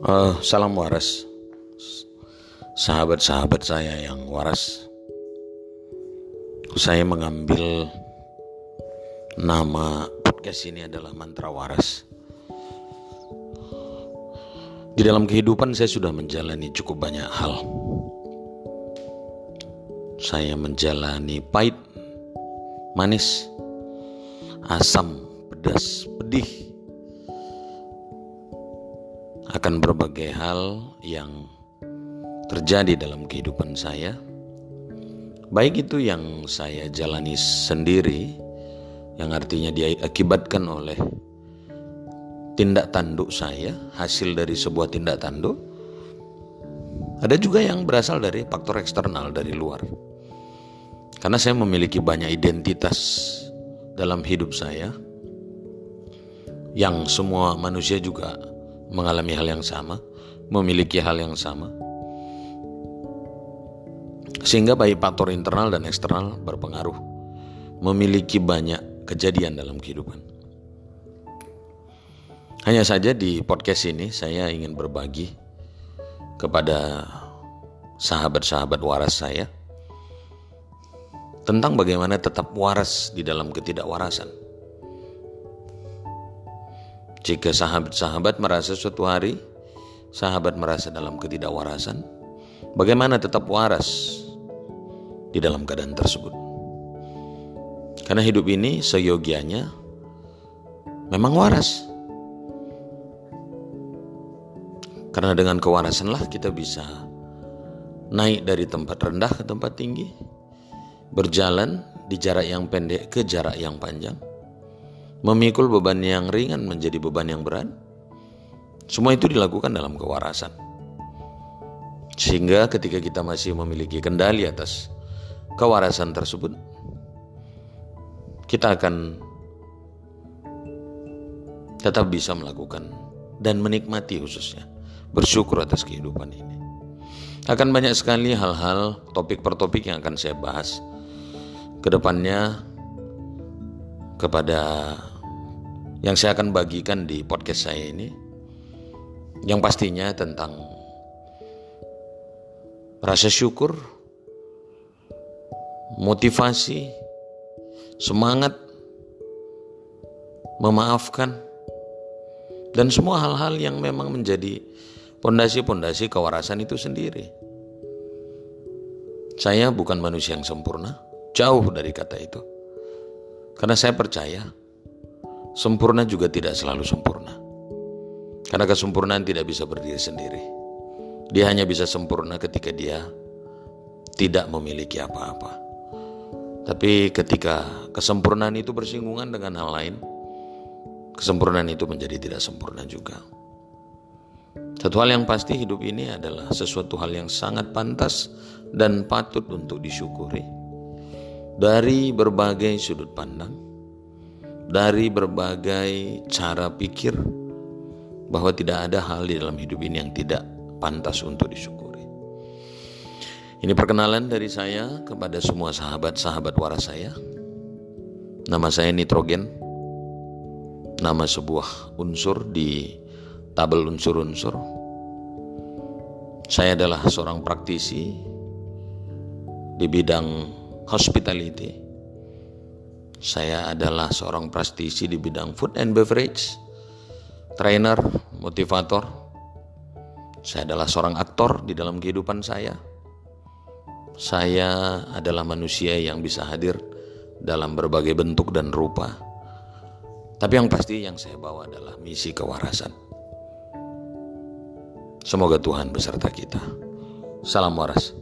Uh, salam waras, sahabat-sahabat saya yang waras. Saya mengambil nama podcast ini adalah mantra waras. Di dalam kehidupan saya sudah menjalani cukup banyak hal. Saya menjalani pahit, manis, asam, pedas, pedih, akan berbagai hal yang terjadi dalam kehidupan saya, baik itu yang saya jalani sendiri, yang artinya diakibatkan oleh tindak tanduk saya, hasil dari sebuah tindak tanduk, ada juga yang berasal dari faktor eksternal dari luar. Karena saya memiliki banyak identitas dalam hidup saya, yang semua manusia juga mengalami hal yang sama, memiliki hal yang sama. Sehingga baik faktor internal dan eksternal berpengaruh, memiliki banyak kejadian dalam kehidupan. Hanya saja di podcast ini saya ingin berbagi kepada sahabat-sahabat waras saya tentang bagaimana tetap waras di dalam ketidakwarasan. Jika sahabat-sahabat merasa suatu hari sahabat merasa dalam ketidakwarasan, bagaimana tetap waras di dalam keadaan tersebut? Karena hidup ini seyogianya memang waras. Karena dengan kewarasanlah kita bisa naik dari tempat rendah ke tempat tinggi, berjalan di jarak yang pendek ke jarak yang panjang memikul beban yang ringan menjadi beban yang berat. Semua itu dilakukan dalam kewarasan. Sehingga ketika kita masih memiliki kendali atas kewarasan tersebut, kita akan tetap bisa melakukan dan menikmati khususnya bersyukur atas kehidupan ini. Akan banyak sekali hal-hal topik per topik yang akan saya bahas ke depannya kepada yang saya akan bagikan di podcast saya ini yang pastinya tentang rasa syukur, motivasi, semangat, memaafkan, dan semua hal-hal yang memang menjadi pondasi-pondasi kewarasan itu sendiri. Saya bukan manusia yang sempurna, jauh dari kata itu. Karena saya percaya Sempurna juga tidak selalu sempurna. Karena kesempurnaan tidak bisa berdiri sendiri. Dia hanya bisa sempurna ketika dia tidak memiliki apa-apa. Tapi ketika kesempurnaan itu bersinggungan dengan hal lain, kesempurnaan itu menjadi tidak sempurna juga. Satu hal yang pasti hidup ini adalah sesuatu hal yang sangat pantas dan patut untuk disyukuri dari berbagai sudut pandang dari berbagai cara pikir bahwa tidak ada hal di dalam hidup ini yang tidak pantas untuk disyukuri. Ini perkenalan dari saya kepada semua sahabat-sahabat waras saya. Nama saya nitrogen. Nama sebuah unsur di tabel unsur-unsur. Saya adalah seorang praktisi di bidang hospitality saya adalah seorang praktisi di bidang food and beverage, trainer, motivator. Saya adalah seorang aktor di dalam kehidupan saya. Saya adalah manusia yang bisa hadir dalam berbagai bentuk dan rupa. Tapi yang pasti yang saya bawa adalah misi kewarasan. Semoga Tuhan beserta kita. Salam waras.